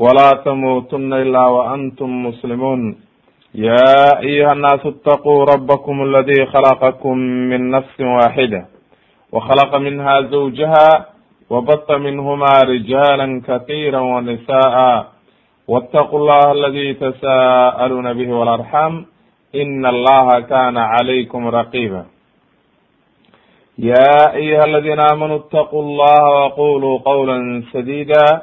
ولا تموتن إلا وأنتم مسلمون يا أيها الناس اتقوا ربكم الذي خلقكم من نفس واحدة وخلق منها زوجها وبط منهما رجالا كثيرا ونساء واتقوا الله الذي تساءلون به والأرحام إن الله كان عليكم رقيبا يا أيها الذين آمنوا اتقوا الله وقولوا قولا سديدا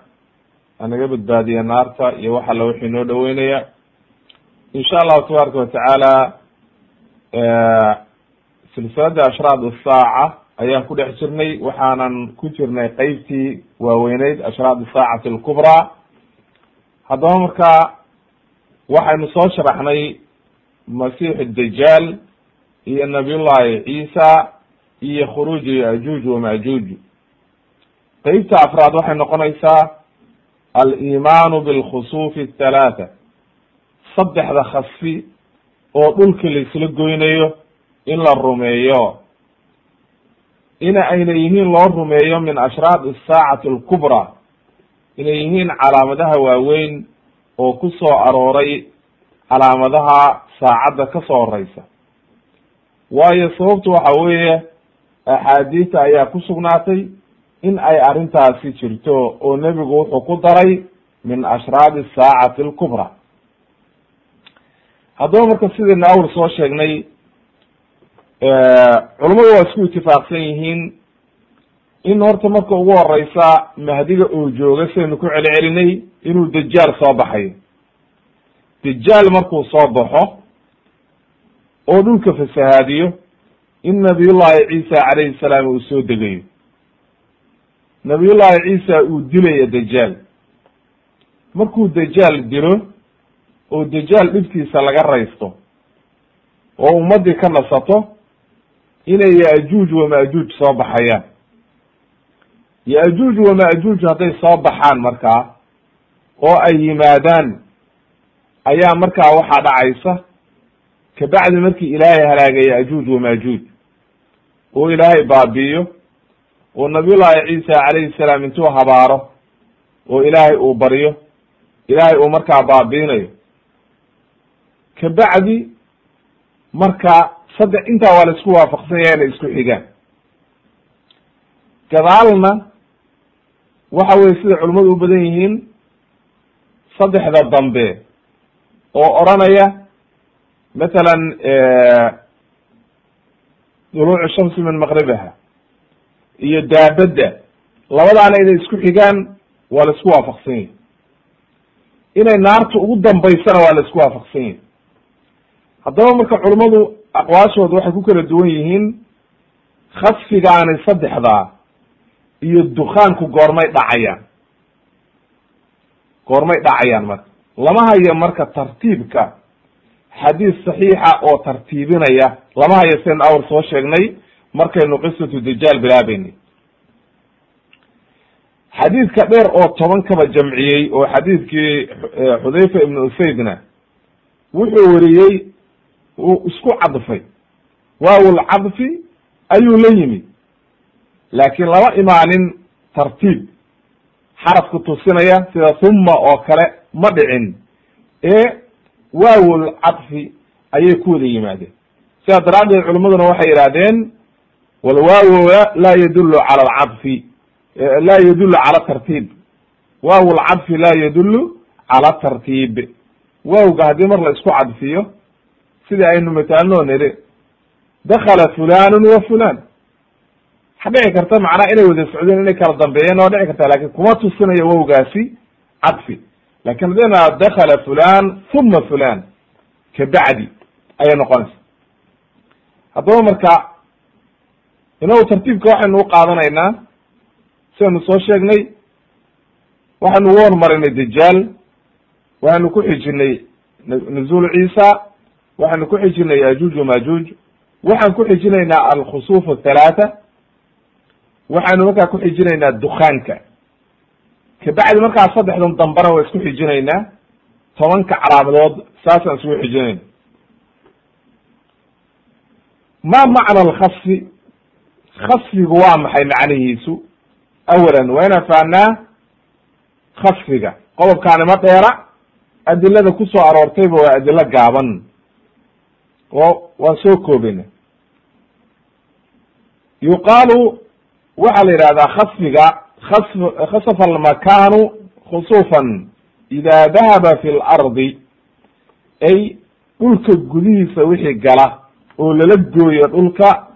anaga badbaadiya naarta iyo wax alla wixii noo dhaweynaya insha allahu tabaaraka watacaala silsilada ashraad saaca ayaan ku dhex jirnay waxaanan ku jirnay qeybtii waaweyneyd ashraad saacati alkubraa haddaba marka waxaynu soo sharaxnay masiixu dajaal iyo nabiyullahi ciisa iyo khuruuju yajuuj wamajuuj qeybta afraad waxay noqonaysaa alimaanu bilkhusuufi athalaatha saddexda khasfi oo dhulka laisla goynayo in la rumeeyo. Ina ayna yihiin loo rumeeyo min ashraad asaacati alkubraa inay yihiin calaamadaha waaweyn oo ku soo arooray calaamadaha saacadda ka soo horeysa waayo sababtu waxa weeye axaadiista ayaa ku sugnaatay in ay arrintaasi jirto oo nebigu wuxuu ku daray min ashraadi saacati alkubra. Haddaba marka sidaynu awr soo sheegnay culummadu waa isku itifaaqsan yihiin in horta marka ugu horeysa mahdiga oo jooga sidaynu ku celcelinay inuu dajaal soo baxayo dajaal markuu soo baxo oo dhulka fasahaadiyo in nabiyullahi ciisa calayhi salaam uu soo degayo nabiyullahi ciisa uu dilaya dajaal. Markuu dajaal dilo oo dajaal dhibkiisa laga raysto oo ummaddii ka nasato inay ya-juuj wama-juuj soo baxayaan. Ya-juuj wama-juuj hadday soo baxaan markaa oo ay yimaadaan ayaa markaa waxaa dhacaysa kabacdi markii ilaahay halaagay ya-juuj wama-juuj oo ilaahay baabi'iyo oo nabiyullahi ciisa calayhi salaam intuu habaaro oo ilaahay uu baryo ilaahay uu markaa baabiinayo. Kabacdi marka saddex intaa waa la isku waafaqsan yahay inay isku xigaan gadaalna waxa weye sida culimmadu u badan yihiin saddexda dambe oo odranaya mathalan duluucu shamsi min maqribiha iyo daabadda. Labadaana inay isku xigaan waa la isku waafaqsan yahi inay naarta ugu dambaysana waa la isku waafaqsan yahi haddaba marka culummadu aqwaashooda waxay ku kala duwan yihiin khasfigaani saddexdaa iyo dukaanku goormay dhacayaan. Goormay dhacayaan marka. Lama hayo marka tartiibka xadiis saxiixa oo tartiibinaya lama hayo sen awr soo sheegnay markaynu qisatu dajaal bilaabeynay xadiidka dheer oo toban kaba jamciyey oo xadiidkii xudayfa ibnu usaydna wuxuu weriyey uu isku cadfay. Waawul cadfi ayuu la yimid laakiin lama imaanin tartiib. Xarafku tusinaya sida humma oo kale ma dhicin. Ee waawul cadfi ayay ku wada yimaadeen. Sidaa daraaddeed culimaduna waxay yidhahdeen walwaawo laa yadulu cala alcadfi laa yadulu cala tartiib waaw lcadfi laa yadulu cala tartiib wawga haddii mar la isku cadfiyo sidii aynu mataalnoo niri dakala fulanun wa fulan waxa dhici karta macnaha inay wada socdeen inay kala dambeeyeen waa dhici karta laakiin kuma tusinayo wawgaasi cadfi laakiin haddayna dakala fulan huma fulan kabacdi ayay noqonaysa haddaba marka inagu tartiibka waxaynu u qaadanaynaa sidaynu soo sheegnay waxaynu ugu hormarinay dajaal waxaynu ku xijinay nuzuul ciisa waxaynu ku xijinay yajuuj wamajuuj waxaan ku xijinaynaa alkhusuf athalaatha waxaynu markaa ku xijinaynaa dukaanka kabacdi markaa saddexdan dambana waa isku xijinaynaa tobanka calaamadood saasaan isku xijinayna. Ma macna alkhasfi khasfigu waa maxay macnihiisu? Awalan waa inaan fahnaa khasfiga qodobkaani ma dheera adilada ku soo aroortayba waa adilo gaaban. Oo waan soo koobeyna yuqaalu waxaa la yidhahdaa khasfiga khas khasafa almakanu khusufan ida dahaba fi lardi ay dhulka gudihiisa wixii gala oo lala gooyo dhulka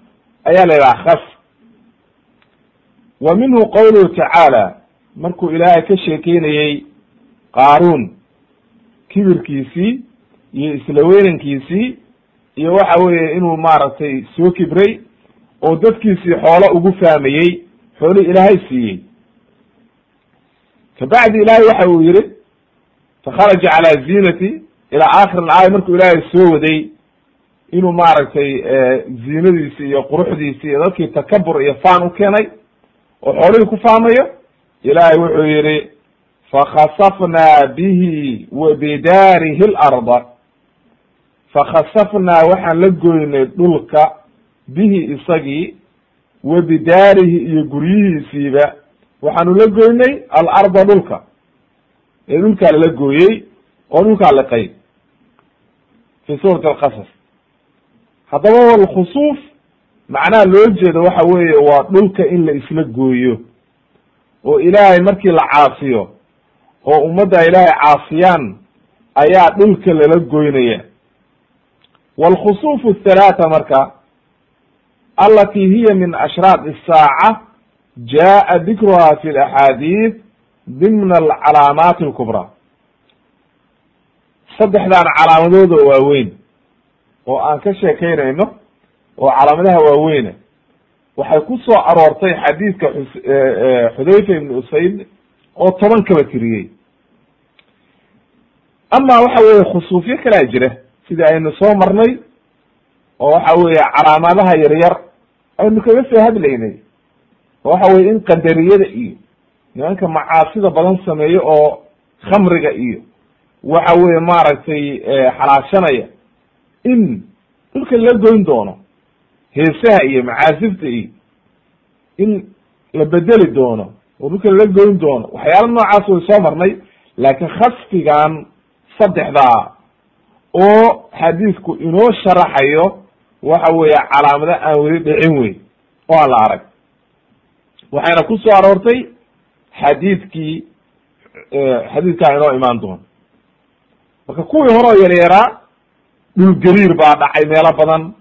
ayaa la yidhaha khas wa minhu qawluhu tacaala markuu ilaahay ka sheekeynayey qaaruun kibirkiisii iyo isla weynankiisii iyo waxa weeye inuu maaragtay soo kibray oo dadkiisii xoolo ugu fahmayey xoolihii ilaahay siiyey. Kabacdi ilaahay waxa uu yihi fakharaja calaa ziinati ilaa aakhir alaaya markuu ilaahay soo waday inuu maaragtay ziinadiisi iyo quruxdiisi iyo dadkii takabur iyo faan u keenay oo xoolihii ku fahmayo ilaahay wuxuu yihi fakhasafnaa bihi wa bidaarihi larda fakhasafnaa waxaan la goynay dhulka bihi isagii wa bidaarihi iyo guryihiisiiba. Waxaanu la goynay alarda dhulka. Ee dhulkaa lala gooyey oo dhulkaa liqay fi suurati alqasas. Haddaba walkhusuuf macnaha loo jeedo waxa weeye waa dhulka in la isla gooyo oo ilaahay markii la caasiyo oo ummadda ilaahay caasiyaan ayaa dhulka lala goynaya. Waalkhusuufu athalaata marka alatii hiya min ashraad isaaca jaa'a dikruhaa fi laxaadiid dimna alcalaamaati alkubraa saddexdaan calaamadoodoo waaweyn oo aan ka sheekaynayno oo calaamadaha waaweyne waxay ku soo aroortay xadiidka xudayfa ibn usayd oo toban kaba tiriyey. Ama waxa weye khusuufyo kalaa jira sidii aynu soo marnay oo waxa weeye calaamadaha yaryar aynu kaga soo hadlaynay. Oo waxa weye in qadariyada iyo nimanka macaasida badan sameeyo oo khamriga iyo waxa weye maaragtay xalaashanaya in dhulka la goyn doono heesaha iyo macaasifta iyo in la bedeli doono oo dhulka la goyn doono waxyaala noocaas way soo marnay laakiin khasfigan saddexdaa oo xadiisku inoo sharaxayo waxa weeye calaamado aan weli dhicin wey oo aan la arag. Waxayna ku soo aroortay xadiidkii xadiidkaa inoo imaan doono marka kuwii hore oo yaryaraa dhulgariir baa dhacay meelo badan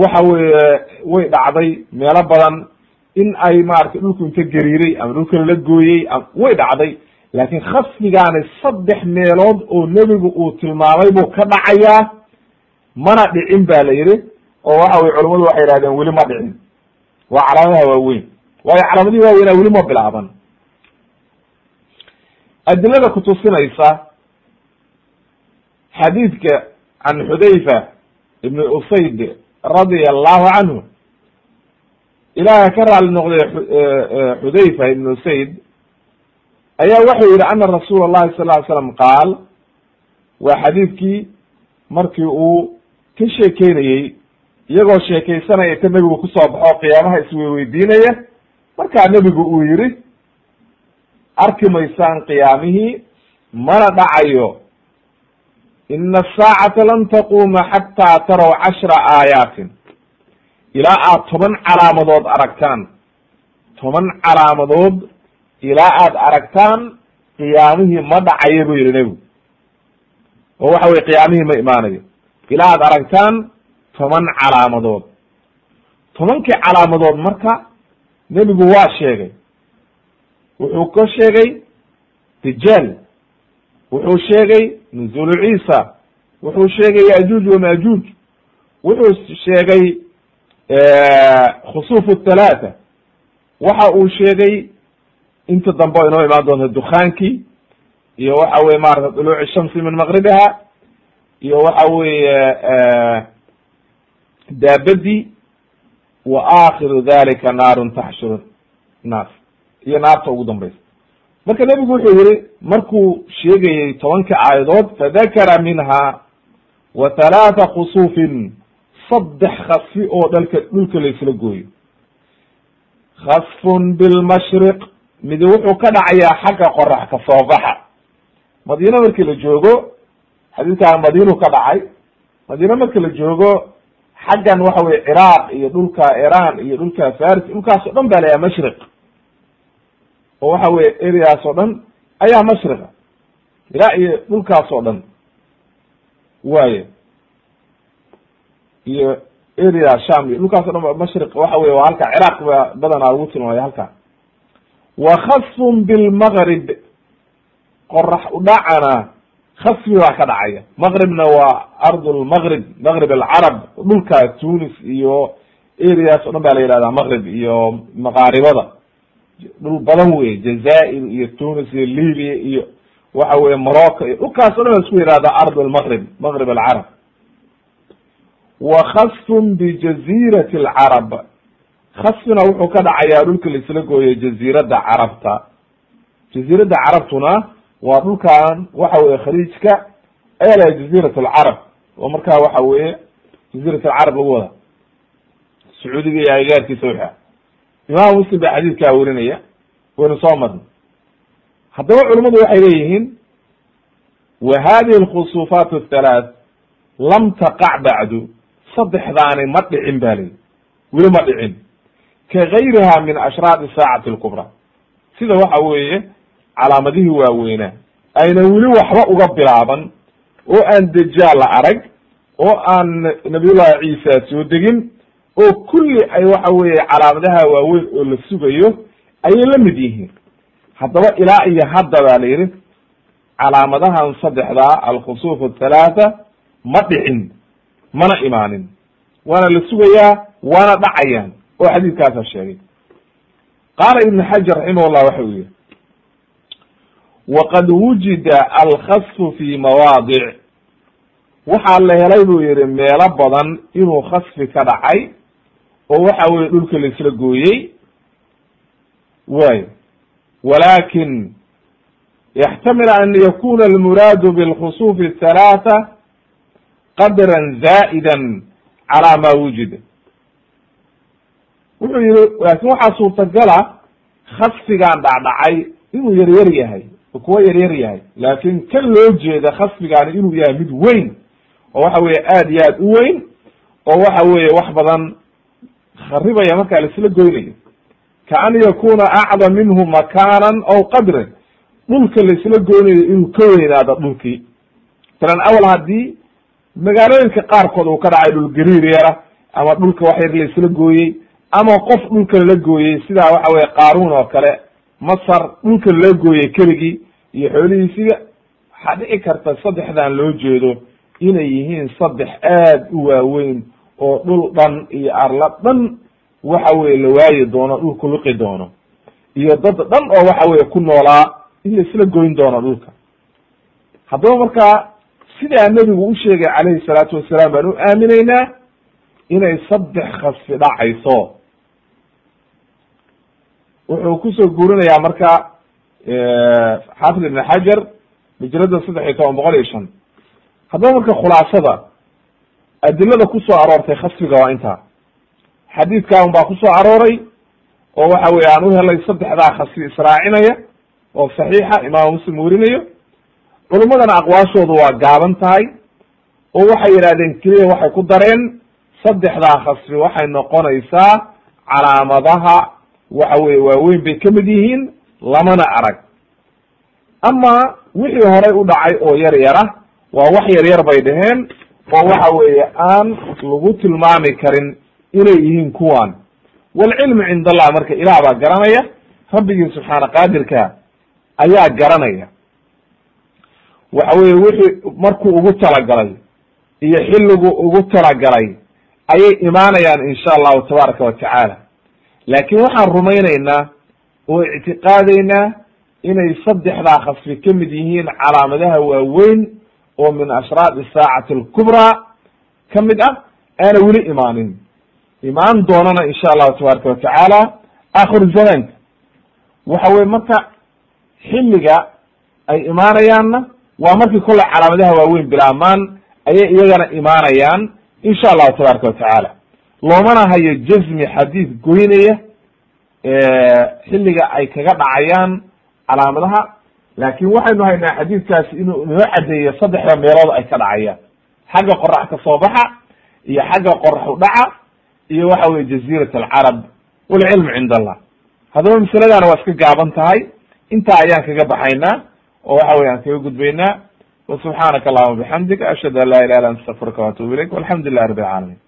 waxa weye way dhacday meelo badan in ay maratay dhulku inta gariiray ama dhulka lala gooyey way dhacday. Laakiin khasfigaani saddex meelood oo nebigu uu tilmaamay buu ka dhacayaa mana dhicin ba la yihi oo waxa weye culamadu waxay yihahdeen weli ma dhicin. Waa calaamadaha waaweyn. Waayo calaamadihii waaweynaa weli ma bilaaban. Adilada kutusinaysa xadiidka can xudayfa ibn usayd radia allahu canhu ilaah ka raali noqday xudayfa ibn usayd ayaa waxau yihi ana rasuula llahi sal ly slam qaal waa xadiidkii markii uu ka sheekeynayey iyagoo sheekaysanaya ka nebigu ku soo baxo qiyaamaha isweydiinaya markaa nebigu uu yihi arki maysaan qiyaamihii mana dhacayo ina asaacata lan taquuma xataa taraw cashra aayaatin ilaa aad toban calaamadood aragtaan toban calaamadood ilaa aad aragtaan qiyaamihii ma dhacayo buu yihi nebigu oo waxa weye qiyaamihii ma imaanayo ilaa aad aragtaan toban calaamadood tobankii calaamadood marka nebigu waa sheegay wuxuu ka sheegay dijaal wuxuu sheegay nuzulu ciisa wuxuu sheegay yajuuj wamajuuj wuxuu sheegay khusuuf thalaatha waxa uu sheegay inta dambe o inoo imaan doonta dukaankii iyo waxa weye maarata duluuci shamsi min maqribiha iyo waxa weeye daabadii wa aakhiru dalika naarun taxshuru naas. Iyo naarta ugu dambaysa marka nebigu wuxuu yihi markuu sheegayey tobanka aayadood fadakara minha wa halaatha khusufin saddex khasfi oo dhalka dhulka laisla gooyo. Khasfun bilmashriq midi wuxuu ka dhacayaa xagga qorax ka soo baxa. Madiine markii la joogo xadiidkaan madiinu ka dhacay madiine marki la joogo xaggan waxa weye ciraaq iyo dhulka iran iyo dhulka faris dhulkaas o dhan ba layaha mashriq oo waxa weye areaas oo dhan ayaa mashriqa ilaa iyo dhulkaas oo dhan waaye iyo area sham iyo dhulkaas o dhan mashriq waxa weye waa halka ciraaq ba badanaa lagu tilmaamay halka. Wa khasfun bilmaqrib qorax udhacana khasfi baa ka dhacaya. Maqribna waa ard lmaqrib maqrib alcarab dhulka tunis iyo areas o dhan ba la yihahdaa maqrib iyo maqaaribada dhul badan wey jazair iyo tunis iyo libya iyo waxa weye morocco iyo dhulkaas o dhan ba isku yihahda ard lmaqrib maqrib alcarab. Wa khasfun bijazirati alcarab. Khasfina wuxuu ka dhacayaa dhulka laisla gooyay jaziiradda carabta. Jaziiradda carabtuna waa dhulkan waxa weye khaliijka ayaa laha jaziirat alcarab. Oo markaa waxa weye jaziirat alcarab lagu wada sacuudiga iyo agagaarkiisa waxa imaam muslim baa xadiidkaa werinaya waynu soo marnay. Haddaba culimmadu waxay leeyihiin wa hadihi alkhusufaat athalath lam taqac bacdu saddexdaani ma dhicin ba leyi weli ma dhicin. Ka gayriha min ashraadi saacati alkubra. Sida waxa weeye calaamadihii waaweynaa aynan weli waxba uga bilaaban oo aan dajaal la arag oo aan nabiyullahi ciisa soo degin oo kulli ay waxa weeye calaamadaha waaweyn oo la sugayo ayay la mid yihiin. Haddaba ilaa iyo hadda ba la yidhi calaamadahan saddexdaa alkhusuf athalaatha ma dhicin mana imaanin. Waana la sugayaa waana dhacayaan oo xadiidkaasa sheegay qaala ibn xajar raximah llah waxa uu yihi waqad wujida alkhasfu fi mawaadic. Waxaa la helay buu yihi meelo badan inuu khasfi ka dhacay oo waxa weye dhulka laisla gooyey. Way walakin yaxtamil an yakuna almuraadu bilkhusuuf athalaatha qadran zaa'ida calaa ma wujida wuxuu yihi laakin waxaa suurtagala khasfigaan dhacdhacay inuu yaryar yahay kuwa yaryar yahay. Laakin kan loo jeeda khasfigaani inuu yahay mid weyn oo waxa weye aad iyo aad u weyn oo waxa weye wax badan kharibaya markaa laisla goynayo. Kaan yakuna acdam minhu makaanan aw qadran dhulka laisla goynayo inuu ka weynaado dhulkii masalan awal haddii magaalooyinka qaarkood uu ka dhacay dhul gariir yara ama dhulka wax yar laisla gooyey ama qof dhulka lala gooyey sidaa waxa weye qaaruun oo kale masar dhulka lala gooyey keligii iyo xoolihiisiga waxaa dhici karta saddexdan loo jeedo. Inay yihiin saddex aad u waaweyn oo dhul dhan iyo arla dhan waxa weye la waayi doono dhulku liqi doono. Iyo dad dhan oo waxa weye ku noolaa in laisla goyn doono dhulka. Haddaba markaa sidaa nebigu u sheegay calayhi salaatu wasalaam baan u aaminaynaa inay saddex khasfi dhacayso. Wuxuu ku soo guurinayaa marka xaafid ibn xajar hijrada saddex iyo toban boqol iyo shan. Haddaba marka khulaasada adilada ku soo aroortay khasfiga waa intaa. Xadiidkan baa ku soo arooray oo waxa weye aan u helay saddexdaa khasfi israacinaya oo saxiixa imaam muslim werinayo culummadana aqwaashoodu waa gaaban tahay oo waxay yidhahdeen keliya waxay ku dareen saddexdaa khasfi waxay noqonaysaa calaamadaha waxa weye waaweyn bay ka mid yihiin lamana arag. Ama wixii horay u dhacay oo yar yara waa wax yar yar bay dhaheen oo waxa weeye aan lagu tilmaami karin inay yihiin kuwan walcilmu cind allah marka ilaah baa garanaya rabbigii subxaana qaadirka ayaa garanaya. Waxa weye wixii markuu ugu talagalay iyo xilligu ugu talagalay ayay imaanayaan insha allahu tabaaraka wa tacaala. Laakin waxaan rumaynaynaa oo ictiqaadaynaa inay saddexdaa khasfi ka mid yihiin calaamadaha waaweyn oo min ashraadi saacati alkubraa ka mid ah aana weli imaanin. Imaan doonana insha allahu tabaaraka wa tacaala akhiru zamaanka. Waxa weye marka xilliga ay imaanayaanna waa markii kolley calaamadaha waaweyn bilaamaan ayay iyagana imaanayaan insha allahu tabaaraka wa tacaala. Loomana hayo jazmi xadiid goynaya xilliga ay kaga dhacayaan calaamadaha laakin waxaynu haynaa xadiidkaasi inuu inoo cadeeyo saddexda meelood ay ka dhacayaan. Xagga qorax ka soo baxa iyo xagga qorax u dhaca iyo waxa weye jaziirat alcarab walcilmu cinda allah haddaba masaladana waa iska gaaban tahay. Intaa ayaan kaga baxaynaa oo waxa weye aan kaga gudbaynaa. Wa subxaanaka allahuma bixamdika ashhadu an laa ilaha illa anta astaqfiruka waatubu ilayk walxamdu lilah rabbi alcaalamiin